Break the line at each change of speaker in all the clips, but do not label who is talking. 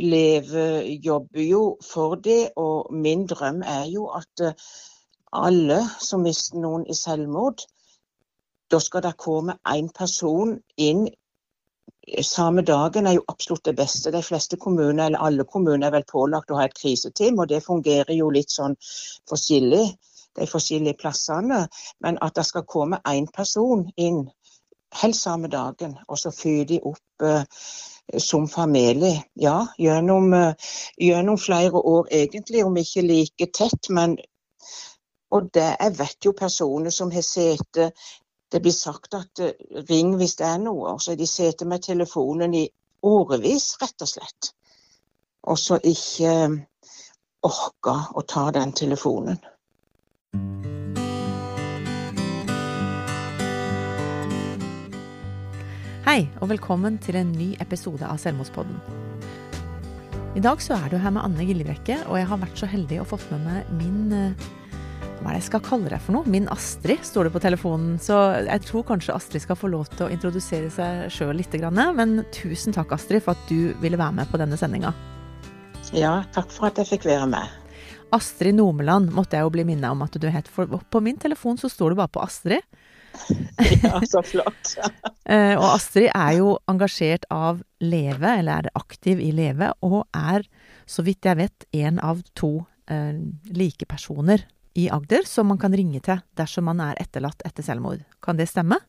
Leve jobber jo for det, og min drøm er jo at eh, alle som mister noen i selvmord, da skal det komme én person inn samme dagen er jo absolutt det beste. De fleste kommuner, eller alle kommuner, er vel pålagt å ha et kriseteam, og det fungerer jo litt sånn forskjellig, de forskjellige plassene. Men at det skal komme én person inn helst samme dagen, og så fyrer de opp eh, som familie. Ja, gjennom, eh, gjennom, flere år egentlig, om ikke like tett. men og det, jeg vet jo personer som har sittet Det blir sagt at eh, ring hvis det er noe. og Så har de sittet med telefonen i årevis, rett og slett. Og så ikke eh, orka å ta den telefonen.
Hei, og velkommen til en ny episode av Selvmordspodden. I dag så er du her med Anne Gillebrekke, og jeg har vært så heldig å fått med meg min eh, Hva er det jeg skal kalle deg for noe? Min Astrid, står det på telefonen. Så jeg tror kanskje Astrid skal få lov til å introdusere seg sjøl litt. Men tusen takk, Astrid, for at du ville være med på denne sendinga.
Ja, takk for at jeg fikk være med.
Astrid Nomeland måtte jeg jo bli minnet om at du het, for på min telefon så står du bare på Astrid.
Ja, så flott.
Eh, og Astrid er jo engasjert av Leve, eller er aktiv i Leve, og er, så vidt jeg vet, en av to eh, likepersoner i Agder som man kan ringe til dersom man er etterlatt etter selvmord. Kan det stemme?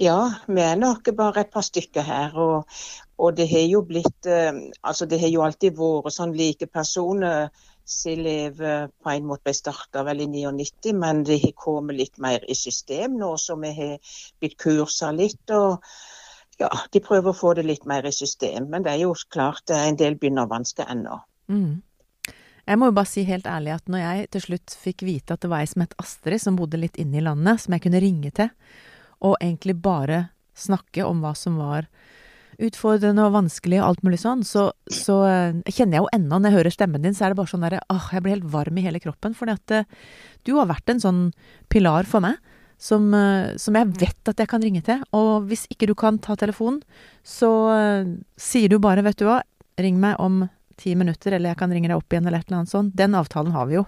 Ja, vi er nok bare et par stykker her. Og, og det har jo blitt eh, Altså, det har jo alltid vært sånn like personer Silev på en måte ble starta vel i 99, men det har kommet litt mer i system nå, som vi har blitt kursa litt. og ja, De prøver å få det litt mer i system, men det er jo klart er en del begynnervansker ennå.
Mm. Jeg må jo bare si helt ærlig at når jeg til slutt fikk vite at det var ei som het Astrid, som bodde litt inne i landet, som jeg kunne ringe til, og egentlig bare snakke om hva som var utfordrende og vanskelig og alt mulig sånn, så, så uh, kjenner jeg jo ennå, når jeg hører stemmen din, så er det bare sånn derre åh, jeg blir helt varm i hele kroppen. Fordi at uh, du har vært en sånn pilar for meg. Som, uh, som, jeg vet at jeg kan ringe til. Og hvis ikke du kan ta telefonen, så sier du bare, vet du hva, ring meg om ti minutter, eller jeg kan ringe deg opp igjen, eller et eller annet sånt. Den avtalen har vi jo.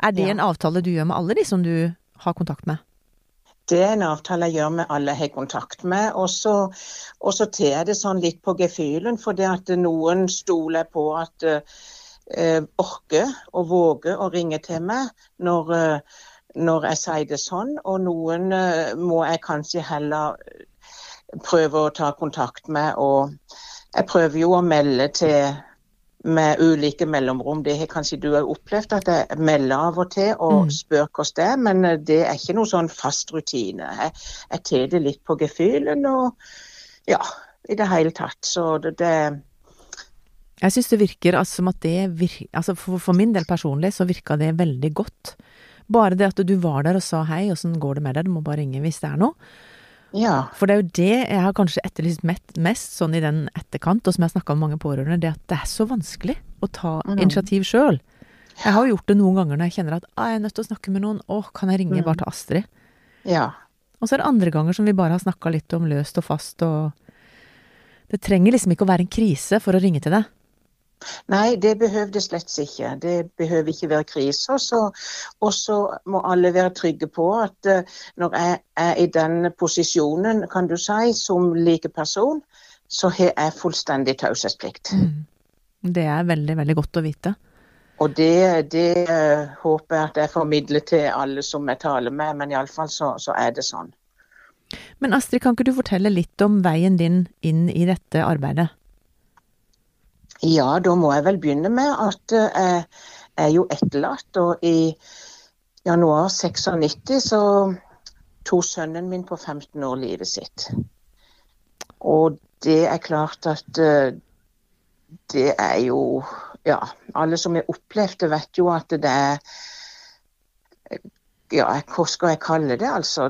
Er det ja. en avtale du gjør med alle de som du har kontakt med?
Det er en avtale jeg gjør med alle jeg har kontakt med. Og så, tar jeg det sånn litt på gefühlen, for det at noen stoler på at uh, orker og våger å ringe til meg når, uh, når jeg sier det sånn. Og noen uh, må jeg kanskje heller prøve å ta kontakt med. Og jeg prøver jo å melde til med ulike mellomrom. Det har kanskje du har opplevd, at jeg melder av og til og mm. spør hvordan det er, men eh, det er ikke noe sånn fast rutine. Jeg, jeg tar det litt på gefühlen og ja, i det hele tatt. Så det, det
Jeg syns det virker altså, som at det virker altså for, for, min del personlig så virka det veldig godt. Bare det at du var der og sa hei, åssen går det med deg, du må bare ringe hvis det er noe.
Ja.
For det er jo det jeg har kanskje etterlyst mest, sånn i den etterkant, og som jeg har snakka med mange pårørende, det at det er så vanskelig å ta mm. initiativ sjøl. Jeg har jo gjort det noen ganger når jeg kjenner at ah, jeg er nødt til å snakke med noen. Å, kan jeg ringe mm. bare til Astrid?
Ja.
Og så er det andre ganger som vi bare har snakka litt om løst og fast, og Det trenger liksom ikke å være en krise for å ringe til deg.
Nei, det behøver det slett ikke. Det behøver ikke være krise. Og så må alle være trygge på at uh, når jeg er i den posisjonen, kan du si, som like person, så har jeg fullstendig taushetsplikt. Mm.
Det er veldig, veldig godt å vite.
Og det, det uh, håper jeg at jeg formidler til alle som jeg taler med, men iallfall så, så er det sånn.
Men Astrid, kan ikke du fortelle litt om veien din inn i dette arbeidet?
Ja, da må jeg vel begynne med at jeg er jo etterlatt. Og i januar 96 så tok sønnen min på 15 år livet sitt. Og det er klart at eh, det er jo Ja, alle som har opplevd det, vet jo at det er ja, hva skal jeg kalle det? altså,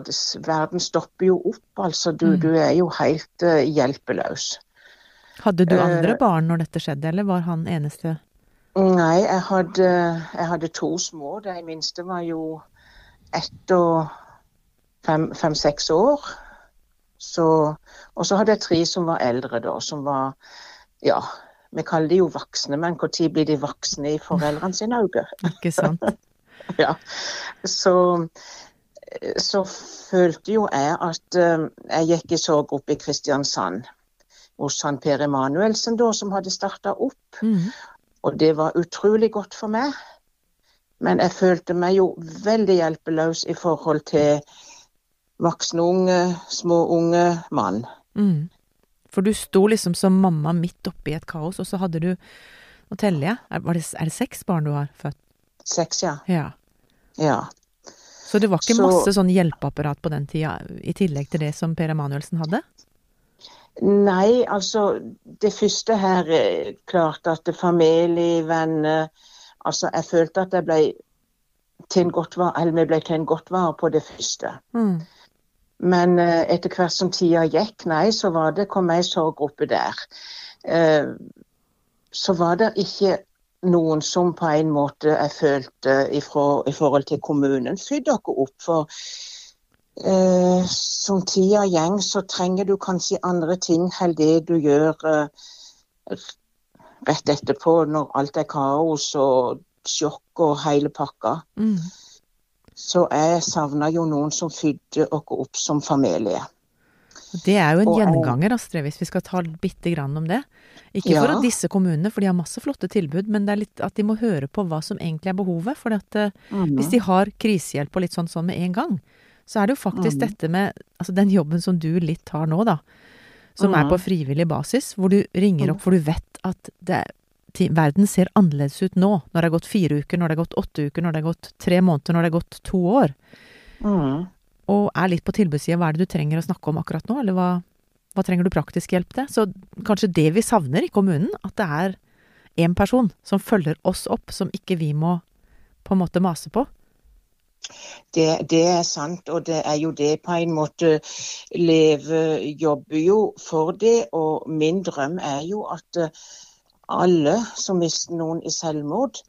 Verden stopper jo opp. altså, Du, mm. du er jo helt hjelpeløs.
Hadde du andre uh, barn når dette skjedde, eller var han eneste?
Nei, jeg hadde, jeg hadde to små. De minste var jo ett og fem-seks fem, år. Så, og så hadde jeg tre som var eldre, da. Som var ja, Vi kaller de jo voksne, men når blir de voksne i foreldrene sine øyne?
Ikke sant?
ja. Så, så følte jo jeg at uh, jeg gikk i sorggruppe i Kristiansand hos han Per Emanuelsen, da, som hadde starta opp.
Mm.
Og det var utrolig godt for meg. Men jeg følte meg jo veldig hjelpeløs i forhold til voksne unge, små unge mann.
Mm. For du sto liksom som mamma midt oppi et kaos, og så hadde du Nå teller jeg. Er, det, er det seks barn du har født?
Seks, ja.
Ja.
ja.
Så det var ikke
Så-
masse sånn hjelpeapparat på den tida, i tillegg til det som Per Emanuelsen hadde?
Nei, altså det første her eh, Klart at familie, venner Altså, jeg følte at jeg ble til en godt var, eller vi ble til en godt vare på det første.
Mm.
Men uh, etter hvert som tida gikk, nei, så var det, kom jeg i sorggruppe der. Uh, så var det ikke noen som på en måte jeg følte ifra, i forhold til kommunen fydde dere opp. For eh, som tida gjeng, så trenger du kanskje andre ting enn det du gjør eh, rett etterpå, når alt er kaos og sjokk og hele pakka.
Mm.
Så jeg savna jo noen som fydde oss opp som familie.
Det er jo en
Og,
gjenganger, Astrid, hvis vi skal ta bitte grann om det. Ikke for
Ja.
at disse kommunene, for de har masse flotte tilbud, men det er litt at de må høre på hva som egentlig er behovet. For at eh, hvis de har krisehjelp og litt sånn sånn med en gang, så er det jo faktisk
mm.
dette med altså den jobben som du litt har nå, da. Som er
Mhm.
på frivillig basis, hvor du ringer opp for du vet at det, verden ser annerledes ut nå. Når det har gått fire uker, når det har gått åtte uker, når det har gått tre måneder, når det har gått to år.
Mm.
Og er litt på tilbudssida. Hva er det du trenger å snakke om akkurat nå, eller hva, hva trenger du praktisk hjelp til? Så kanskje det vi savner i kommunen, at det er én person som følger oss opp, som ikke vi må på en måte mase på.
Det, det er sant, og det er jo det på en måte Leve jobber jo for det, og min drøm er jo at eh, alle som mister noen i selvmord,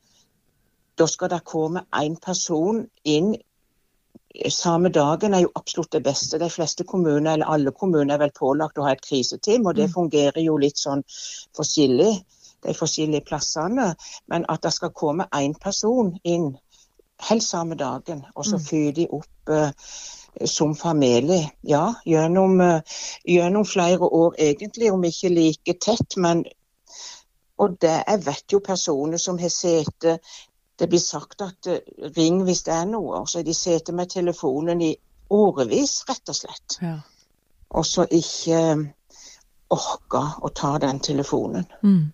da skal det komme én person inn samme dagen er jo absolutt det beste. De fleste kommuner, eller alle kommuner, er vel pålagt å ha et kriseteam, og det
Mm.
fungerer jo litt sånn forskjellig, de forskjellige plassene. Men at det skal komme én person inn helst samme dagen, og så fyrer de opp eh, som familie. Ja, gjennom, eh, gjennom flere år egentlig, om ikke like tett, men og det, jeg vet jo personer som har sett, Det blir sagt at eh, ring hvis det er noe. og Så har de sete med telefonen i årevis, rett og slett.
Ja.
Og så ikke orker orka å ta den telefonen.
Mm.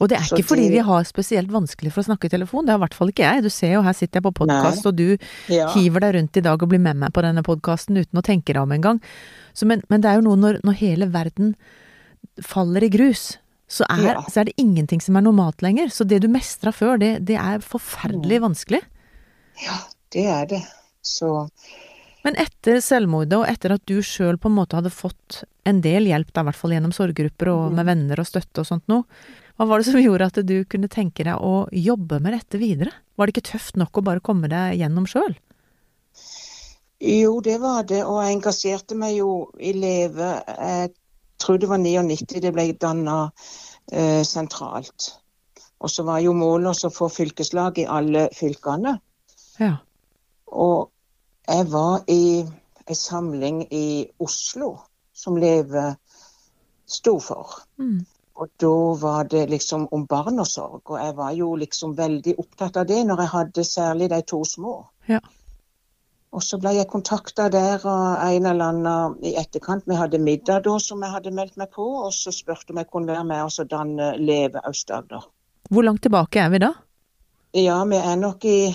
Og det er
Så
ikke fordi
de...
vi har spesielt vanskelig for å snakke i telefon, det har i hvert fall ikke jeg. Du ser jo, her sitter jeg på podkast, og du
Ja.
hiver deg rundt i dag og blir med meg på denne podkasten uten å tenke deg om engang. Men, men det er jo noe når, når hele verden faller i grus, så er,
Ja.
så er det ingenting som er normalt lenger. Så det du mestra før, det, det er forferdelig vanskelig.
ja, det er det. Så
Men etter selvmordet, og etter at du sjøl på en måte hadde fått en del hjelp, da, i hvert fall gjennom sorggrupper og med venner og støtte og sånt noe, hva var det som gjorde at du kunne tenke deg å jobbe med dette videre? Var det ikke tøft nok å bare komme deg gjennom sjøl?
Jo, det var det. Og jeg engasjerte meg jo i Leve. Jeg tror det var 99 det ble danna eh, sentralt. Og så var jo målet å få fylkeslag i alle fylkene.
Ja.
Og jeg var i en samling i Oslo som Leve sto for.
Mm.
Og da var det liksom om barn og sorg, og jeg var jo liksom veldig opptatt av det når jeg hadde særlig de to små.
Ja.
Og så ble jeg kontakta der av en eller annen i etterkant. Vi hadde middag da som jeg hadde meldt meg på, og så spurte om jeg kunne være med og danne Leve Aust-Agder.
Hvor langt tilbake er vi da?
Ja, vi er nok i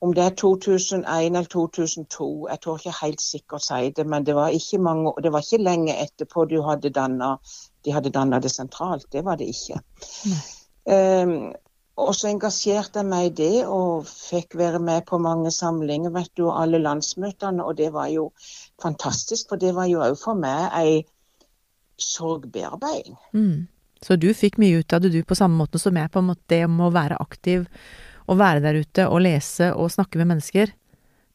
om det er 2001 eller 2002, jeg tør ikke helt sikkert si det, men det var ikke, mange, det var ikke lenge etterpå du hadde dannet, de hadde danna det sentralt. Det var det ikke. Um, og så engasjerte jeg meg i det, og fikk være med på mange samlinger vet du, alle landsmøtene. Og det var jo fantastisk, for det var jo òg for meg ei sorgbearbeiding.
Mm. Så du fikk mye ut av det, du, på samme måte som jeg, på en måte det om å være aktiv og være der ute og lese og snakke med mennesker.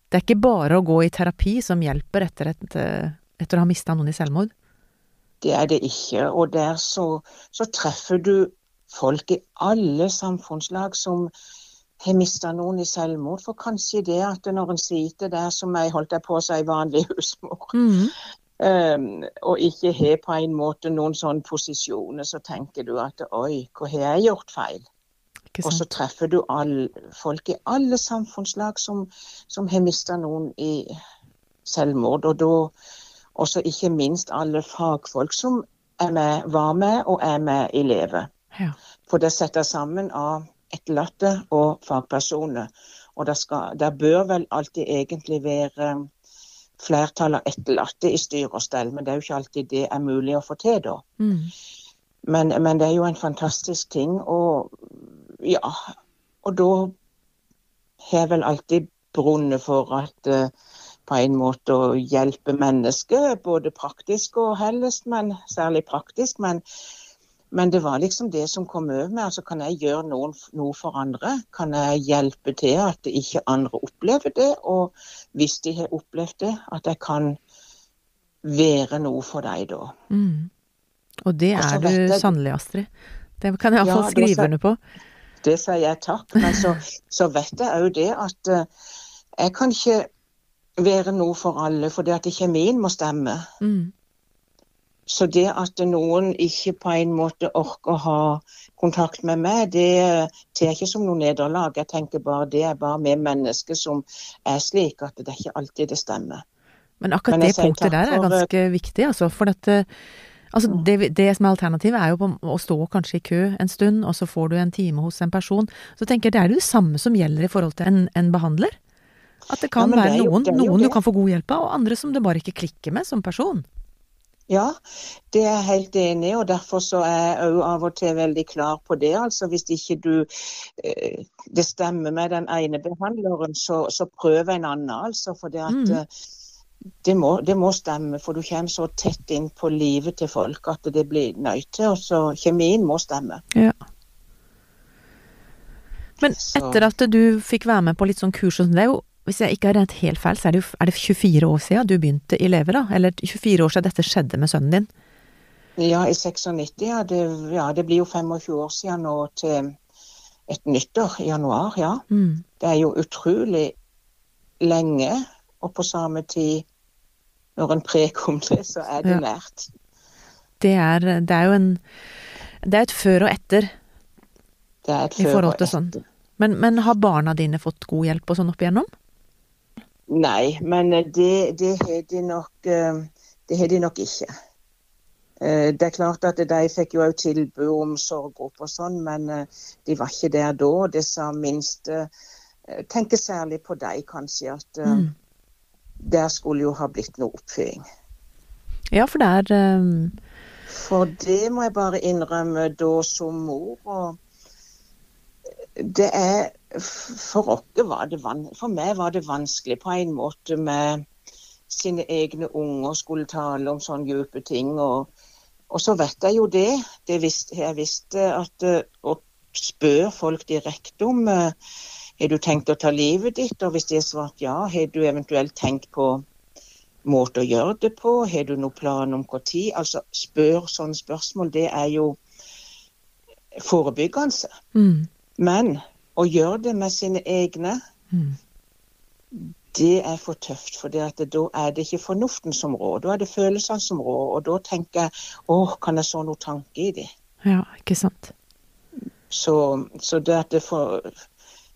Det er ikke bare å gå i terapi som hjelper etter, et, eh, etter å ha mista noen i selvmord.
Det er det ikke. Og der så, så treffer du folk i alle samfunnslag som har mista noen i selvmord. For kanskje det at når en sitter der som jeg holdt jeg på å si vanlig husmor,
Mm.
um, og ikke har på en måte noen sånne posisjoner, så tenker du at oi, hva har jeg gjort feil? Og så treffer du all, folk i alle samfunnslag som, som har mista noen i selvmord. Og da også ikke minst alle fagfolk som med, var med og er med i Leve.
Ja.
For det setter sammen av etterlatte og fagpersoner. Og det, skal, det bør vel alltid egentlig være flertall av etterlatte i styr og stell, men det er jo ikke alltid det er mulig å få til da.
Mm.
Men, men det er jo en fantastisk ting, og ja Og da har vel alltid brunnet for at uh, på en måte å hjelpe mennesker, både praktisk og helst, men særlig praktisk. Men, men det var liksom det som kom over meg. Altså, kan jeg gjøre noen, noe for andre? Kan jeg hjelpe til at ikke andre opplever det? Og hvis de har opplevd det, at jeg kan være noe for deg da.
Mm. Og det er du
jeg-
sannelig, Astrid. Det kan jeg iallfall
ja,
skrive under på.
Det sier jeg takk. Men så, så vet jeg òg det at eh, jeg kan ikke være noe for alle, for det at kjemien må stemme.
Mm.
Så det at noen ikke på en måte orker å ha kontakt med meg, det tar jeg ikke som noe nederlag. Jeg tenker bare det er bare vi mennesker som er slik at det er ikke alltid det stemmer.
Men akkurat
Men
det punktet der er
for,
ganske viktig, altså. For dette eh, altså det, det som er alternativet, er jo å stå kanskje i kø en stund, og så får du en time hos en person. Så tenker jeg det er det samme som gjelder i forhold til en, en behandler. At det kan
Ja, det
være noen,
jo
noen du kan få god hjelp av, og andre som det bare ikke klikker med som person.
Ja, det er jeg helt enig i, og derfor så er jeg òg av og til veldig klar på det. Altså hvis ikke du eh, det stemmer med den ene behandleren, så, så prøv en annen, altså. For det at
Mm.
Det, må, det må stemme, for du kommer så tett inn på livet til folk at det blir nødt til. Og så kjemien må stemme.
Ja. Men etter at du fikk være med på litt sånn kurs sånn, det er jo, hvis jeg ikke har rent helt feil, så er det jo er det 24 år siden du begynte i Leve, da? Eller 24 år siden dette skjedde med sønnen din?
Ja, i 96, ja. Det, ja, det blir jo 25 år siden nå til et nyttår i januar, ja.
Mm.
Det er jo utrolig lenge, og på samme tid, når en preker om det, så er det nært.
Det er, det er jo en Det er et før og etter
Det er et før og
sånn.
etter.
Men, men har barna dine fått god hjelp og sånn opp igjennom?
Nei, men eh, det, det har de nok eh, Det har de nok ikke. Eh, Det er klart at de fikk jo også tilbud om sorggrupper og sånn, men de var ikke der da. Det sa minst tenker særlig på deg, kanskje, at
Mm.
Der skulle jo ha blitt noe oppfølging.
Ja, for det er um,
For det må jeg bare innrømme da som mor. og det er For oss var det For meg var det vanskelig på en måte med sine egne unger skulle tale om sånne dype ting. Og, og så vet jeg jo det. det visste, jeg visste at eh, å spørre folk direkte om eh, har du tenkt å ta livet ditt, og hvis det er svart ja, har du eventuelt tenkt på måte å gjøre det på? Har du noen plan om når? Altså, spør sånne spørsmål, det er jo forebyggende.
mm,
Men å gjøre det med sine egne,
mm.
det er for tøft. For da er det ikke fornuften som rår, da er det følelsene som rår. Og da tenker jeg åh, kan jeg så noe tanke i det?
Ja, ikke sant.
Så, så det at det for,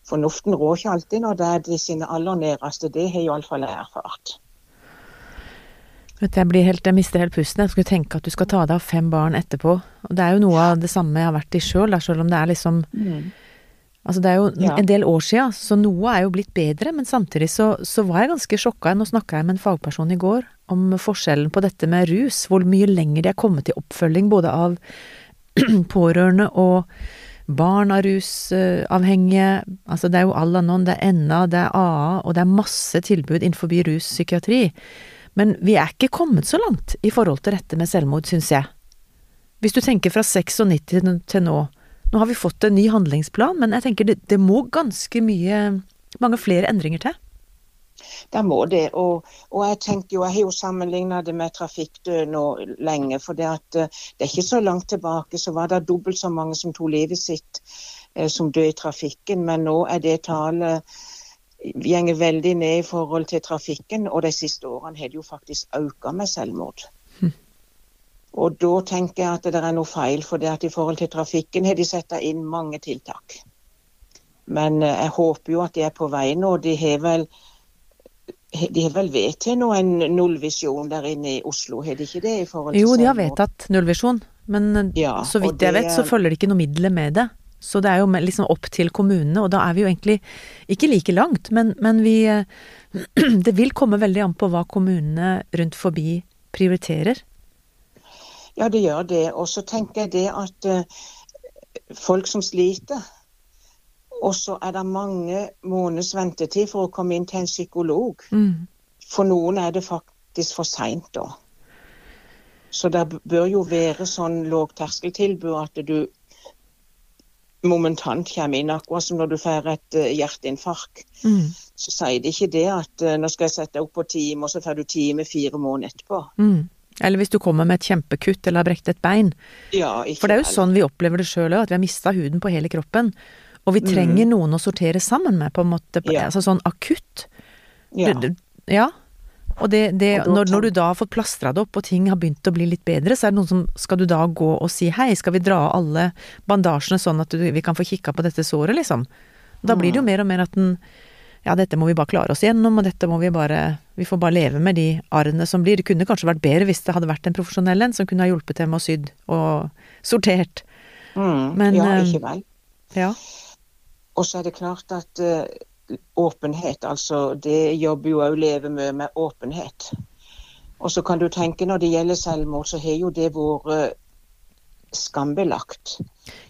fornuften rår ikke alltid når det er de sine aller næreste. Det har iallfall jeg erfart.
Jeg blir helt, jeg mister helt pusten. Jeg skulle tenke at du skal ta deg av fem barn etterpå. Og det er jo noe av det samme jeg har vært i sjøl, selv om det er liksom Altså det er jo
Ja.
en del år sia, så noe er jo blitt bedre, men samtidig så, så var jeg ganske sjokka. Nå snakka jeg med en fagperson i går om forskjellen på dette med rus, hvor mye lenger de er kommet i oppfølging både av pårørende og barn av rusavhengige. Altså det er jo Alanon, det er NA, det er AA, og det er masse tilbud innenfor ruspsykiatri. Men vi er ikke kommet så langt i forhold til dette med selvmord, syns jeg. Hvis du tenker fra 96 til- nå. Nå har vi fått en ny handlingsplan, men jeg tenker det, det må ganske mye mange flere endringer til.
Det må det. Og, og jeg tenker jo, jeg har jo sammenligna det med trafikkdød nå lenge. For det, at, eh, det er ikke så langt tilbake så var det dobbelt så mange som tok livet sitt eh, som døde i trafikken. Men nå er det tallet gjenger veldig ned i forhold til trafikken. Og de siste årene har det jo faktisk økt med selvmord. Hm. Og da tenker jeg at det er noe feil. For det at i forhold til trafikken har de satt inn mange tiltak. Men eh, jeg håper jo at de er på vei nå. De har vel de har vel vedtatt nå en nullvisjon der inne i Oslo, har de ikke det? i
til Jo, de har vedtatt nullvisjon, men eh, ja, så vidt jeg vet så følger det ikke noe midler med det. Så det er jo liksom opp til kommunene, og da er vi jo egentlig ikke like langt, men, men vi eh, Det vil komme veldig an på hva kommunene rundt forbi prioriterer.
Ja, det gjør det. Og så tenker jeg det at uh, folk som sliter, og så er det mange måneders ventetid for å komme inn til en psykolog. Mm. For noen er det faktisk for seint da. Så det bør jo være sånn lågterskeltilbud at du momentant kommer inn, akkurat som når du får et uh, hjerteinfarkt. Mm. Så sier de ikke det at uh, nå skal jeg sette deg opp på time, og så får du time fire måneder etterpå. Mm.
Eller hvis du kommer med et kjempekutt eller har brekt et bein. Ja, For det er jo sånn vi opplever det sjøl òg, at vi har mista huden på hele kroppen. Og vi trenger mm. noen å sortere sammen med, på en måte. Ja. Altså sånn akutt. Ja. ja. Og, det, det, og når, når, du da har fått plastra det opp og ting har begynt å bli litt bedre, så er det noen som Skal du da gå og si hei, skal vi dra av alle bandasjene sånn at du, vi kan få kikka på dette såret, liksom? Da blir det jo mm. mer og mer at den ja, dette må vi bare klare oss gjennom, og dette må vi bare Vi får bare leve med de arrene som blir. Det kunne kanskje vært bedre hvis det hadde vært en profesjonell en som kunne ha hjulpet til med å sydd og sortert.
Mm, Men Ja, ikke vel. Ja. Og så er det klart at uh, åpenhet, altså det jobber jo òg Leve mye med åpenhet. Og så kan du tenke når det gjelder selvmord, så har jo det vært uh, skambelagt.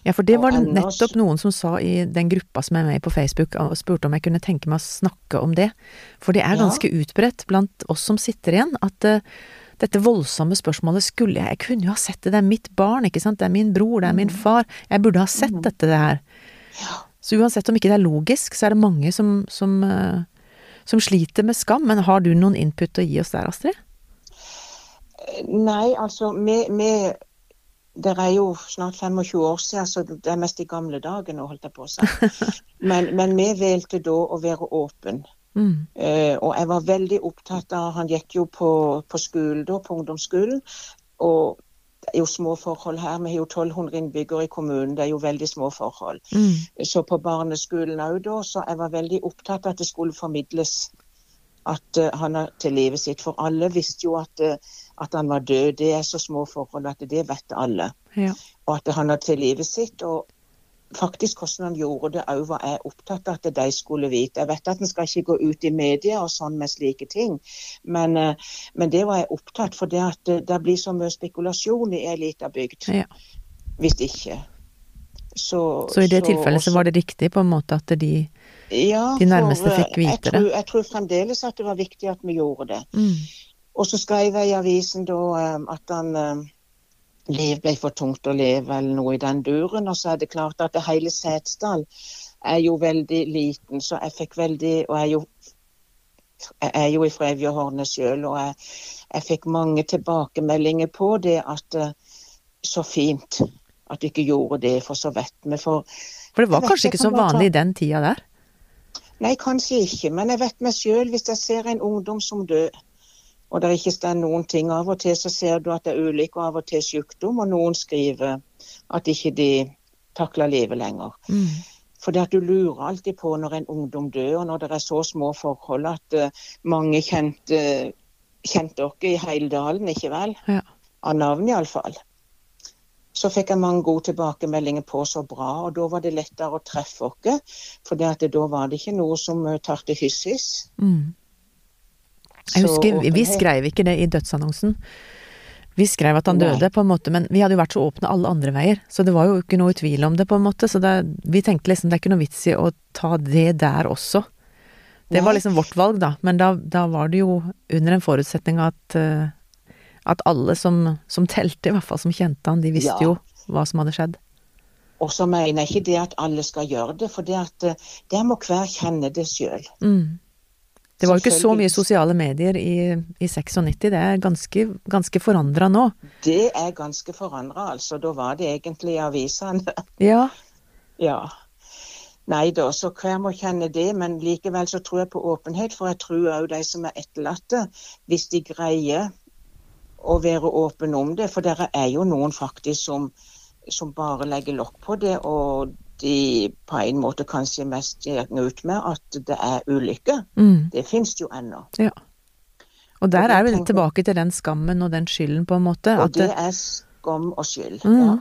Ja, for det var det nettopp noen som sa i den gruppa som er med på Facebook, og spurte om jeg kunne tenke meg å snakke om det. For det er ganske ja. utbredt blant oss som sitter igjen, at uh, dette voldsomme spørsmålet skulle jeg Jeg kunne jo ha sett det, det er mitt barn, ikke sant, det er min bror, det er min mm. far. Jeg burde ha sett mm. dette, det her. Ja. Så uansett om ikke det er logisk, så er det mange som, som, uh, som sliter med skam. Men har du noen input å gi oss der, Astrid?
Nei, altså vi det er jo snart 25 år siden, så det er mest i gamle dager nå, holdt jeg på å si. Men, men vi valgte da å være åpen. Mm. Uh, og jeg var veldig opptatt av Han gikk jo på, på skolen da, på ungdomsskolen. Og det er jo små forhold her. Vi har jo 1200 innbyggere i kommunen. Det er jo veldig små forhold. Mm. Så på barneskolen òg da, så jeg var veldig opptatt av at det skulle formidles at uh, han er til livet sitt. For alle visste jo at, uh, at, han var død. Det er så små forhold at det vet alle. Ja. Og at han er til livet sitt. Og faktisk hvordan han gjorde det òg, var jeg opptatt av at de skulle vite. Jeg vet at en skal ikke gå ut i media og sånn med slike ting, men, eh, men det var jeg opptatt for det at det, det blir så mye spekulasjon i ei lita bygd. Ja. Hvis ikke.
Så, så, i det så, tilfellet så var det riktig på en måte at de, ja, de nærmeste fikk vite
jeg tror, det? Jeg tror fremdeles at det var viktig at vi gjorde det. Mm. Og så skrev jeg i avisen da eh, at han liv ble for tungt å leve, eller noe i den duren. Og så er det klart at det hele Setesdal er jo veldig liten, så jeg fikk veldig Og jeg er jo, jeg er jo fra Evjehornet sjøl, og jeg, jeg, fikk mange tilbakemeldinger på det at uh, Så fint at du ikke gjorde det, for så vet vi. For,
for det var kanskje ikke så vanlig i den tida der?
Nei, kanskje ikke. Men jeg vet meg sjøl, hvis jeg ser en ungdom som dør, og det ikke står noen ting. Av og til så ser du at det er ulykke og av og til sykdom, og noen skriver at ikke de takler livet lenger. Mm. For det at du lurer alltid på når en ungdom dør, og når det er så små forhold at uh, mange kjente, kjente dere i hele dalen, ikke vel? Ja. Av navn iallfall. Så fikk jeg mange gode tilbakemeldinger på så bra, og da var det lettere å treffe oss. For da var det ikke noe som uh, tar hyssis. Mm.
Jeg husker, Vi skrev ikke det i dødsannonsen. Vi skrev at han døde, på en måte, men vi hadde jo vært så åpne alle andre veier. Så det var jo ikke noe tvil om det, på en måte. Så det, vi tenkte liksom det er ikke noe vits i å ta det der også. Det var liksom vårt valg, da. Men da, da var det jo under en forutsetning at, uh, at alle som, som, telte, i hvert fall som kjente han, de visste jo hva som hadde skjedd.
Og så mener jeg ikke det at alle skal gjøre det, for det at uh, der må hver kjenne det sjøl. Mm.
Det var jo ikke så mye sosiale medier i, i 96, det er ganske, ganske forandra nå.
Det er ganske forandra, altså. Da var det egentlig avisene.
Ja.
ja. Nei da, så hver må kjenne det, men likevel så tror jeg på åpenhet. For jeg tror òg de som er etterlatte, hvis de greier å være åpne om det. For dere er jo noen faktisk som, som bare legger lokk på det, og de på en måte kanskje mest gir ut med at det er ulykke.
Mm.
Det finnes jo ennå.
Ja. Og der
Og
er vi
tenker-
tilbake til den skammen og den skylden, på en måte.
Og
At
det
det,
er skam og skyld.
Mm.
Ja.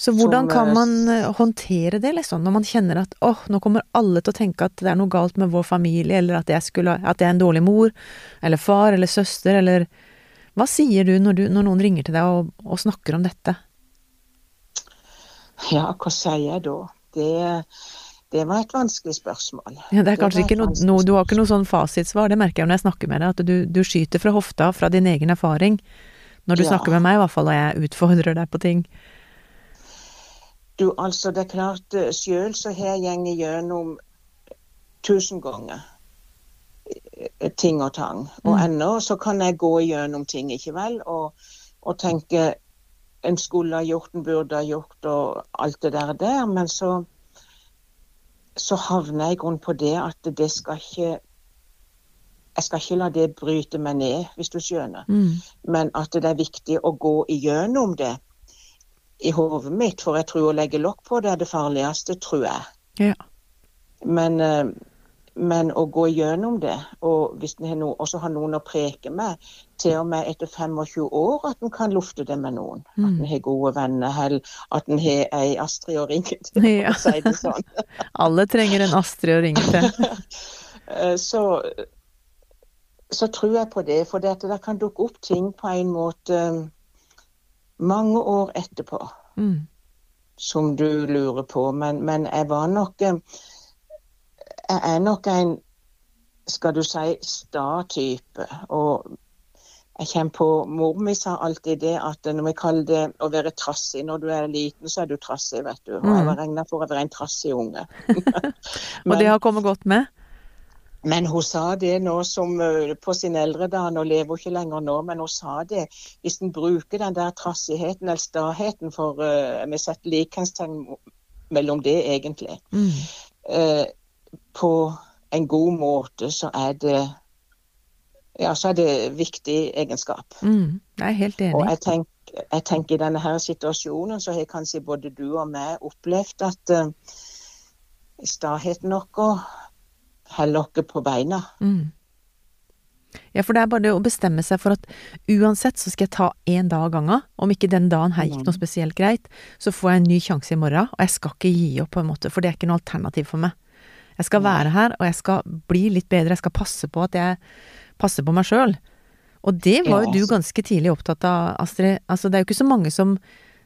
så hvordan
som,
kan
eh,
man eh, håndtere det, liksom? Når man kjenner at åh, nå kommer alle til å tenke at det er noe galt med vår familie, eller at jeg, skulle, at jeg er en dårlig mor, eller far, eller søster, eller Hva sier du når, du, når noen ringer til deg og, og snakker om dette?
Ja, hva sier jeg da? Det, det var et vanskelig spørsmål.
Ja, det er kanskje
det
ikke noe, noe Du har ikke noe sånn fasitsvar, det merker jeg når jeg snakker med deg, at du, du skyter fra hofta, fra din egen erfaring. Når du
Ja.
snakker med meg, i hvert fall, og jeg utfordrer deg på ting.
Du, altså, det er klart, eh, sjøl så har jeg gått gjennom tusen ganger eh, ting og tang. Og
Mm.
ennå så kan jeg gå gjennom ting, ikke vel, og, og tenke en skulle ha gjort, en burde ha gjort, og alt det der der, men så så havner jeg i på det at det skal ikke Jeg skal ikke la det bryte meg ned, hvis du skjønner.
Mm.
Men at det er viktig å gå igjennom det i hodet mitt. For jeg tror å legge lokk på det er det farligste, tror jeg.
Ja.
Men, eh, men å gå gjennom det, og hvis en no, også har noen å preke med, til og med etter 25 år, at en kan lufte det med noen. At
Mm.
en har gode venner, eller at en har ei Astrid å ringe til,
Ja.
si det sånn.
Alle trenger en Astrid å ringe til.
Eh, så, så tror jeg på det. For det, det kan dukke opp ting på en måte eh, mange år etterpå
Mm.
som du lurer på. Men, men jeg var nok eh, Jeg er nok en, skal du si, sta type. Og jeg kommer på Mor mi sa alltid det at når vi kaller det å være trassig Når du er liten, så er du trassig, vet du. Og jeg var regna for å være en trassig unge.
Og det har kommet godt med?
Men hun sa det nå som eh, på sin eldre dag, nå lever hun ikke lenger nå, men hun sa det. Hvis en bruker den der trassigheten eller staheten, for uh, vi setter likhetstegn mellom det egentlig,
Mm.
eh, på en god måte, så er det ja, så er det viktig egenskap.
Mm. Jeg er helt
Og
enig.
jeg tenker, jeg tenker i denne her situasjonen så har kanskje både du og meg opplevd at uh, staheten vår holder oss på beina.
Mm. Ja, for det er bare det å bestemme seg for at uansett så skal jeg ta én dag av gangen. Om ikke den dagen her gikk noe spesielt greit, så får jeg en ny sjanse i morgen, og jeg skal ikke gi opp, på en måte, for det er ikke noe alternativ for meg. Jeg skal være her, og jeg skal bli litt bedre, jeg skal passe på at jeg passer på meg sjøl. Og det var jo du ganske tidlig opptatt av, Astrid. Altså, det er jo ikke så mange som,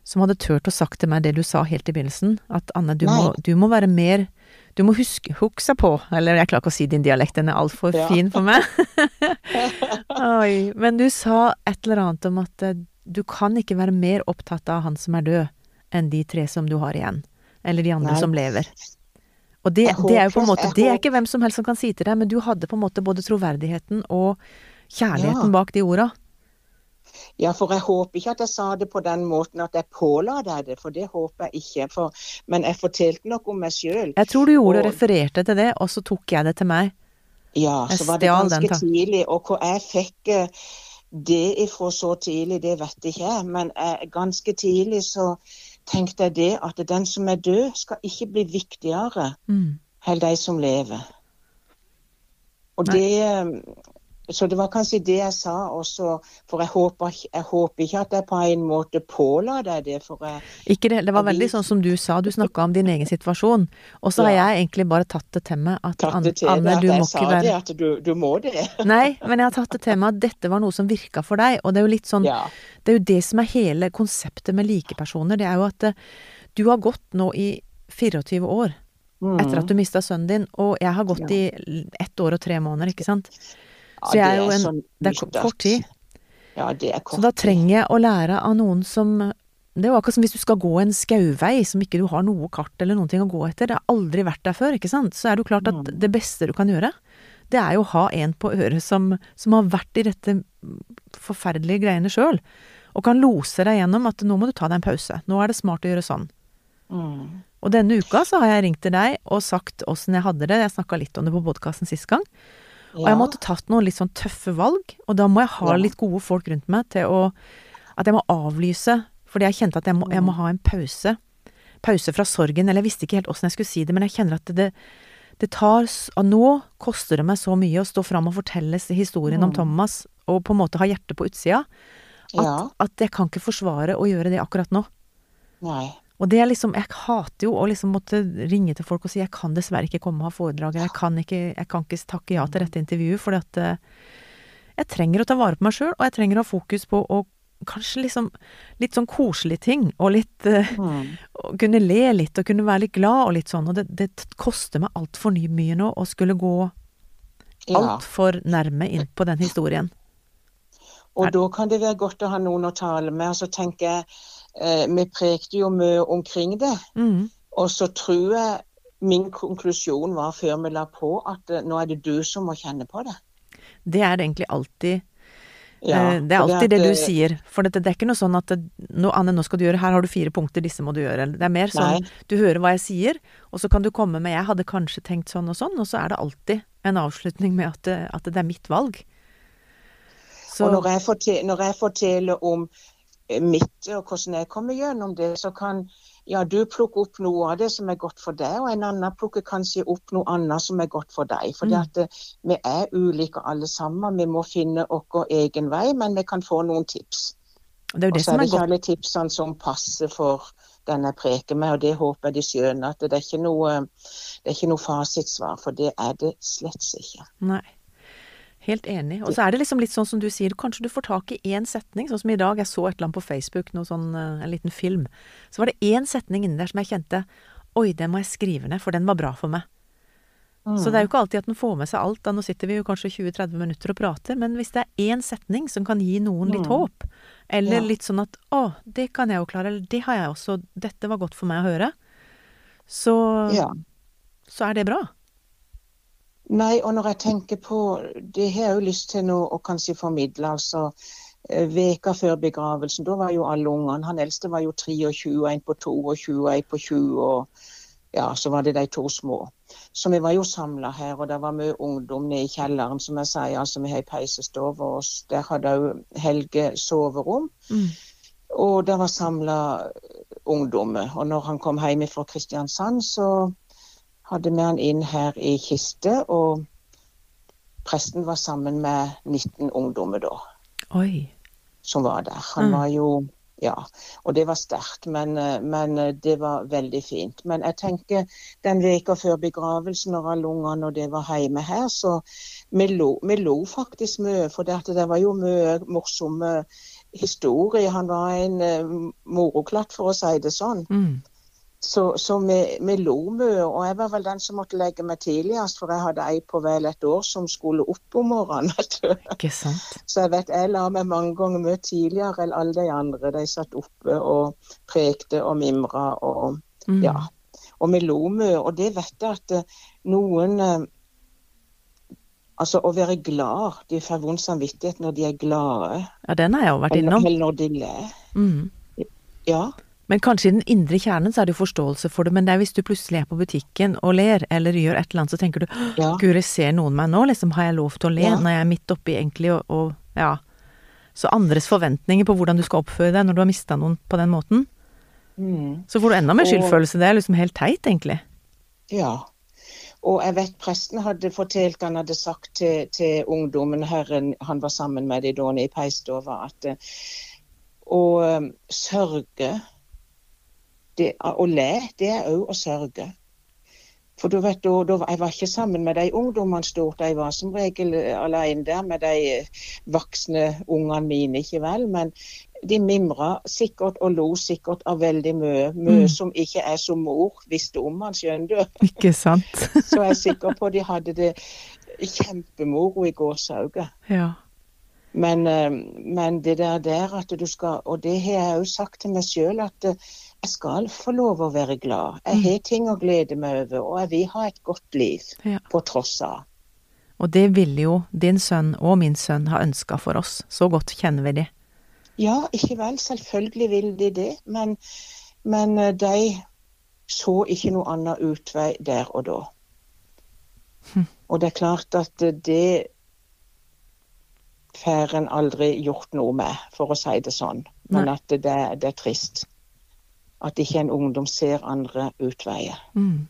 som hadde turt å sagt til meg det du sa helt i begynnelsen, at Anne, du, må, du må være mer Du må huske huksa på Eller jeg klarer ikke å si din dialekt, den er altfor
Ja.
fin for meg. Oi, men du sa et eller annet om at eh, du kan ikke være mer opptatt av han som er død, enn de tre som du har igjen. Eller de andre
Nei.
som lever. Og det, det er jo på en måte Det er ikke hvem som helst som kan si til deg, men du hadde på en måte både troverdigheten og kjærligheten
Ja.
bak de orda.
Ja, for jeg håper ikke at jeg sa det på den måten at jeg påla deg det, for det håper jeg ikke. For, men jeg fortalte noe om meg sjøl.
Jeg tror du gjorde
Og-
refererte til det, og så tok jeg det til meg.
Ja,
Jeg
så var det
den
ganske tidlig. Og hvor jeg fikk eh, det ifra så tidlig, det vet ikke jeg. Men eh, ganske tidlig så tenkte jeg det at den som er død, skal ikke bli viktigere
Mm.
enn de som lever. Og det eh, Så det var kanskje det jeg sa også, for jeg håper, jeg håper ikke at jeg på en måte påla deg det. For jeg,
Ikke det, det var veldig sånn som du sa, du snakka om din egen situasjon. Og så har jeg egentlig bare tatt det til meg at
tatt det til
Anne,
deg at
du
jeg
må
sa
ikke være
det, at du, du må det.
Nei, men jeg har tatt det til meg at dette var noe som virka for deg, og det er jo litt sånn
Ja.
Det er jo det som er hele konseptet med likepersoner. Det er jo at eh, du har gått nå i 24 år
Mm.
etter at du mista sønnen din, og jeg har gått i ett år og tre måneder, ikke sant. Så jeg er jo en
sånn
Det er kort tid.
Ja, det er kort
Så da trenger jeg å lære av noen som Det er jo akkurat som hvis du skal gå en skauvei som ikke du har noe kart eller noen ting å gå etter. Det har aldri vært der før, ikke sant. Så er det jo klart at
Mm.
det beste du kan gjøre, det er jo å ha en på øret som, som har vært i dette forferdelige greiene sjøl, og kan lose deg gjennom at nå må du ta deg en pause. Nå er det smart å gjøre sånn.
Mm.
Og denne uka så har jeg ringt til deg og sagt åssen jeg hadde det. Jeg snakka litt om det på podkasten sist gang. Og jeg måtte tatt noen litt sånn tøffe valg, og da må jeg ha litt gode folk rundt meg til å At jeg må avlyse, fordi jeg kjente at jeg må, jeg må ha en pause. Pause fra sorgen. Eller jeg visste ikke helt åssen jeg skulle si det, men jeg kjenner at det, det tar og Nå koster det meg så mye å stå fram og fortelle historien historien om
Mm.
Thomas, og på en måte ha hjertet på utsida, at, at jeg kan ikke forsvare å gjøre det akkurat nå.
Nei.
Og det er liksom, jeg hater jo å liksom måtte ringe til folk og si jeg kan dessverre ikke komme og ha foredrag, eller jeg kan ikke, jeg kan ikke takke ja til dette intervjuet, fordi at eh, jeg trenger å ta vare på meg sjøl, og jeg trenger å ha fokus på å kanskje liksom litt sånn koselige ting, og litt eh,
Mm.
å kunne le litt og kunne være litt glad og litt sånn, og det, det koster meg altfor mye nå å skulle gå
Ja.
altfor nærme inn på den historien.
Og da kan det være godt å ha noen å tale med. Og så tenker jeg, eh, vi prekte jo mye omkring det.
Mm.
Og så tror jeg min konklusjon var før vi la på, at eh, nå er det du som må kjenne på det.
Det er egentlig alltid
Ja,
Eh, Det er alltid det
at,
du sier. For det, det er ikke noe sånn at nå, 'Anne, nå skal du gjøre Her har du fire punkter, disse må du gjøre.' Det er mer sånn
Nei.
du hører hva jeg sier, og så kan du komme med 'jeg hadde kanskje tenkt sånn og sånn', og så er det alltid en avslutning med at det, at det er mitt valg. Så
Og når jeg, forteller, når jeg forteller om mitt og hvordan jeg kommer gjennom det, så kan ja, du plukke opp noe av det som er godt for deg, og en annen plukker kanskje opp noe annet som er godt for deg. For
Mm.
eh, vi er ulike alle sammen. Vi må finne vår egen vei, men vi kan få noen tips.
det er
Og så er det ikke alle tipsene som passer for den jeg preker med, og det håper jeg de skjønner. At det er ikke noe, det er ikke noe fasitsvar, for det er det slett ikke.
Nei. Helt enig. Og så er det liksom litt sånn som du sier, kanskje du får tak i én setning, sånn som i dag, jeg så et eller annet på Facebook, sånn, eh, en liten film. Så var det én setning inni der som jeg kjente Oi, den må jeg skrive ned, for den var bra for meg. Så det er jo ikke alltid at den får med seg alt. Da nå sitter vi jo kanskje 20-30 minutter og prater, men hvis det er én setning som kan gi noen litt
Mm.
håp, eller
Ja.
litt sånn at 'Å, det kan jeg jo klare', eller 'det har jeg også', 'dette var godt for meg å høre', så,
Ja.
så er det bra.
Nei, og når jeg tenker på Det har jeg jo lyst til nå å kanskje formidle. altså eh, Veka før begravelsen, da var jo alle ungene Han eldste var jo 23, en på 22, en på 20, og ja, så var det de to små. Så vi var jo samla her, og det var mye ungdom nede i kjelleren, som jeg sier. altså Vi har ei peisestove, og der hadde òg Helge soverom.
Mm.
Og det var samla ungdommer. Og når han kom hjem fra Kristiansand, så hadde vi han inn her i kiste, og presten var sammen med 19 ungdommer da,
Oi.
som var der. Han
Mm.
var jo Ja, og det var sterkt, men, eh, men eh, det var veldig fint. Men jeg tenker den veka før begravelsen, når alle ungene og det var hjemme her, så vi lo, vi lo faktisk mye. For det, det var jo mye morsomme historier. Han var en uh, moroklatt, for å si det sånn.
Mm.
Så, så vi, vi lo mye, og jeg var vel den som måtte legge meg tidligst, for jeg hadde ei på vel et år som skulle opp om morgenen.
Ikke sant.
Så jeg vet, jeg la meg mange ganger mye tidligere enn alle de andre. De satt oppe og prekte og mimra og
Mm.
ja. Og vi lo mye, og det vet jeg at eh, noen eh, Altså å være glad, de får vond samvittighet når de er glade,
Ja, den har jeg jo vært innom.
eller når de ler.
Mm.
Ja.
Men kanskje i den indre kjernen så er det jo forståelse for det, men det er hvis du plutselig er på butikken og ler, eller gjør et eller annet, så tenker du
ja.
Guri, ser noen meg nå, liksom, har jeg lov til å le
Ja.
når jeg er midt oppi egentlig og, og ja. Så andres forventninger på hvordan du skal oppføre deg når du har mista noen på den måten,
Mm.
så får du enda mer skyldfølelse. Det er liksom helt teit, egentlig.
Ja. Og jeg vet presten hadde fortalt, han hadde sagt til, til ungdommen herren han var sammen med de da i peisstova, at eh, å sørge det, Å le, det er òg å sørge. For du vet, da, da, Jeg var ikke sammen med de ungdommene stort, jeg var som regel eh, alene der med de eh, voksne ungene mine, ikke vel. Men de mimra sikkert og lo sikkert av veldig mye. Mye
Mm.
som ikke jeg som mor visste om, han skjønner du.
Ikke sant?
Så jeg er sikker på de hadde det kjempemoro i gårsauget.
ja.
Men, eh, men det der, der at du skal Og det har jeg òg sagt til meg sjøl, at jeg skal få lov å være glad. Jeg
Mm.
har ting å glede meg over, og jeg vil ha et godt liv
Ja.
på tross av.
Og det ville jo din sønn og min sønn ha ønska for oss. Så godt kjenner vi de.
Ja, ikke vel. Selvfølgelig vil de det. Men, men eh, de så ikke noe annen utvei der og da.
Hm.
Og det er klart at det får en aldri gjort noe med, for å si det sånn. Men
Nei.
at det, det er trist. At ikke en ungdom ser andre utveier.
Mm.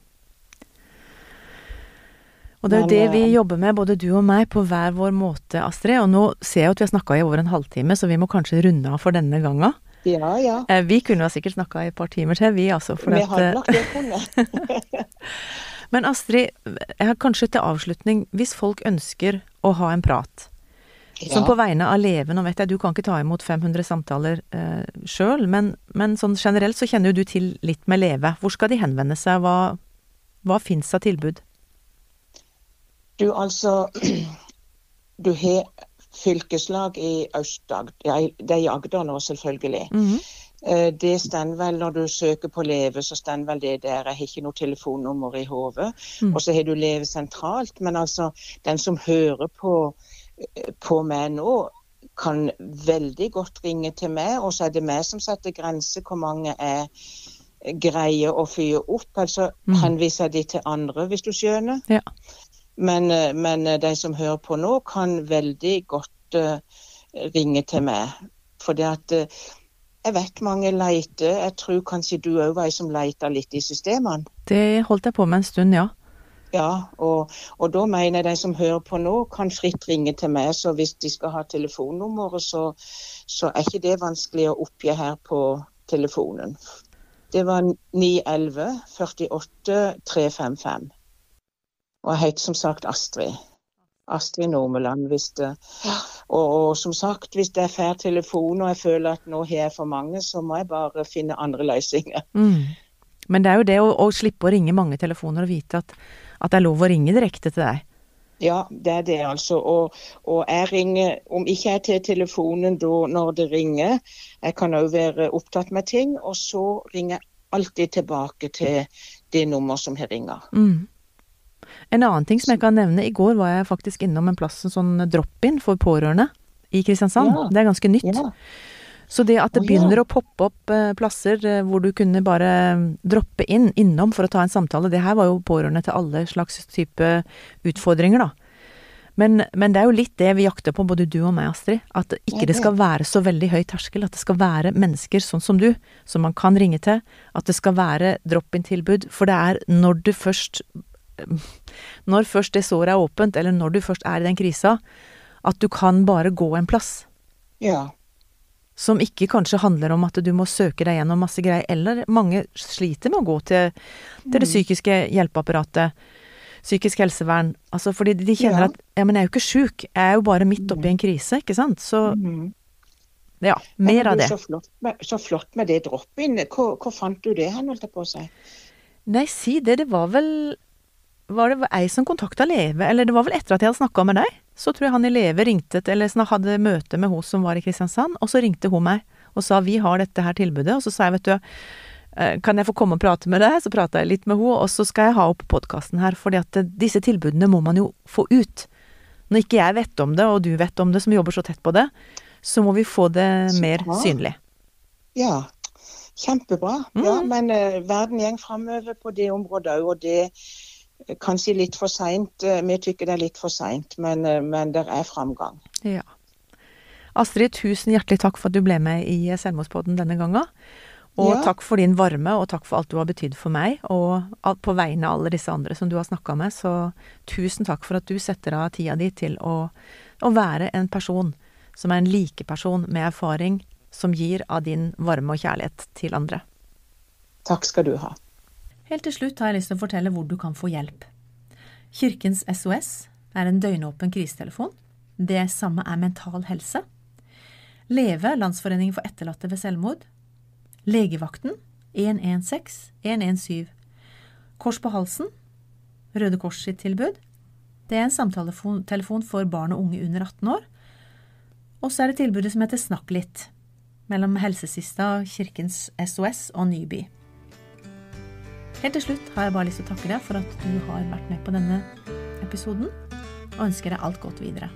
Og det er jo det vi
eh,
jobber med, både du og meg, på hver vår måte, Astrid. Og nå ser jeg at vi har snakka i over en halvtime, så vi må kanskje runde av for denne gangen.
Ja, ja.
Eh, Vi kunne sikkert snakka i et par timer til, vi altså. For
Vi
at,
hadde
eh,
nok det kunnet.
men Astrid, jeg har kanskje til avslutning, hvis folk ønsker å ha en prat, som på vegne av Leve Nå vet jeg du kan ikke ta imot 500 samtaler eh, sjøl, men, men sånn generelt så kjenner jo du til litt med Leve. Hvor skal de henvende seg? Hva, hva fins av tilbud?
Du, altså Du har fylkeslag i Aust-Agder ja, Det er i Agder nå, selvfølgelig.
Mm
-hmm. Det står vel når du søker på Leve, så står vel det der. Jeg har ikke noe telefonnummer i hodet.
Mm.
Og så har du Leve sentralt. Men altså, den som hører på, på meg nå, kan veldig godt ringe til meg, og så er det meg som setter grenser hvor mange jeg greier å fyre opp. Altså
Mm.
henviser de til andre, hvis du skjønner.
Ja.
Men, eh, men eh, de som hører på nå, kan veldig godt uh, ringe til meg. For det at uh, jeg vet mange leiter. Jeg tror kanskje du òg var ei som leita litt i systemene.
Det holdt jeg på med en stund, ja.
Ja, og, og da mener jeg de som hører på nå, kan fritt ringe til meg. Så hvis de skal ha telefonnummeret, så, så er ikke det vanskelig å oppgi her på telefonen. Det var 911 48 355. Og jeg heter som sagt Astrid. Astrid Normeland. Hvis det, og, og som sagt, hvis jeg får telefon og jeg føler at nå har jeg for mange, så må jeg bare finne andre løsninger.
Mm. Men det er jo det å, å slippe å ringe mange telefoner og vite at, at det er lov å ringe direkte til deg.
Ja, det er det altså. Og, og jeg ringer, om ikke jeg er til telefonen da når det ringer, jeg kan òg være opptatt med ting, og så ringer jeg alltid tilbake til det nummer som har ringer.
Mm. En annen ting som jeg kan nevne, i går var jeg faktisk innom en plass, en sånn drop-in for pårørende i Kristiansand.
Ja.
Det er ganske nytt.
Ja,
Så det at det
ja.
begynner å poppe opp eh, plasser eh, hvor du kunne bare mm, droppe inn, innom for å ta en samtale, det her var jo pårørende til alle slags type utfordringer, da. Men, men det er jo litt det vi jakter på, både du og meg, Astrid. At ikke det
det.
skal være så veldig høy terskel. At det skal være mennesker sånn som du, som man kan ringe til. At det skal være drop-in-tilbud. For det er når du først Når først det såret er åpent, eller når du først er i den krisa, at du kan bare gå en plass.
ja.
Som ikke kanskje handler om at du må søke deg gjennom masse greier, eller mange sliter med å gå til, til det psykiske hjelpeapparatet. Psykisk helsevern. Altså fordi de kjenner
Ja.
at ja, men jeg er jo ikke sjuk, jeg er jo bare midt oppi en krise, ikke sant. Så
Mhm.
ja, mer av det.
Så flott med, så flott med det drop-in. Hvor, hvor fant du det hen, holdt jeg på å si?
Nei, si det, det var vel Var det ei som kontakta Leve, eller det var vel etter at jeg hadde snakka med deg? Så tror jeg han i Leve ringte til, eller sånn, hadde møte med hun som var i Kristiansand, og så ringte hun meg og sa vi har dette her tilbudet, og så sa jeg vet du eh, kan jeg få komme og prate med deg? Så prata jeg litt med henne, og så skal jeg ha opp podkasten her, fordi at eh, disse tilbudene må man jo få ut. Når ikke jeg vet om det, og du vet om det, som jobber så tett på det, så må vi få det mer
bra.
synlig.
Ja, kjempebra.
Mm.
Ja, men uh, verden går framover på det området òg, og det kanskje litt for seint. vi tykker det er litt for seint, men, eh, men det er framgang.
Ja. Astrid, tusen hjertelig takk for at du ble med i Selvmordspodden denne gangen. Og
Ja.
takk for din varme, og takk for alt du har betydd for meg, og på vegne av alle disse andre som du har snakka med. Så tusen takk for at du setter av tida di til å, å være en person som er en likeperson med erfaring, som gir av din varme og kjærlighet til andre.
Takk skal du ha.
Helt til slutt har jeg lyst til å fortelle hvor du kan få hjelp. Kirkens SOS er en døgnåpen krisetelefon. Det samme er Mental Helse. Leve, Landsforeningen for etterlatte ved selvmord. Legevakten 116 117. Kors på halsen, Røde Kors sitt tilbud. Det er en samtaletelefon for barn og unge under 18 år. Og så er det tilbudet som heter Snakk litt, mellom Helsesista, Kirkens SOS og Nyby. Helt til slutt har jeg bare lyst til å takke deg for at du har vært med på denne episoden. og ønsker deg alt godt videre.